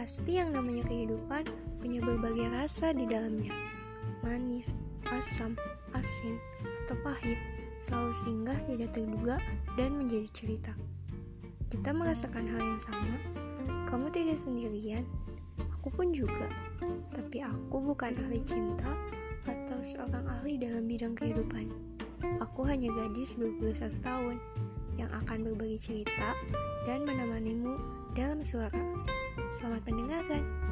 Pasti yang namanya kehidupan punya berbagai rasa di dalamnya. Manis, asam, asin, atau pahit selalu singgah tidak terduga dan menjadi cerita. Kita merasakan hal yang sama. Kamu tidak sendirian, aku pun juga. Tapi aku bukan ahli cinta atau seorang ahli dalam bidang kehidupan. Aku hanya gadis 21 tahun yang akan berbagi cerita dan menemanimu dalam suara. Selamat mendengarkan.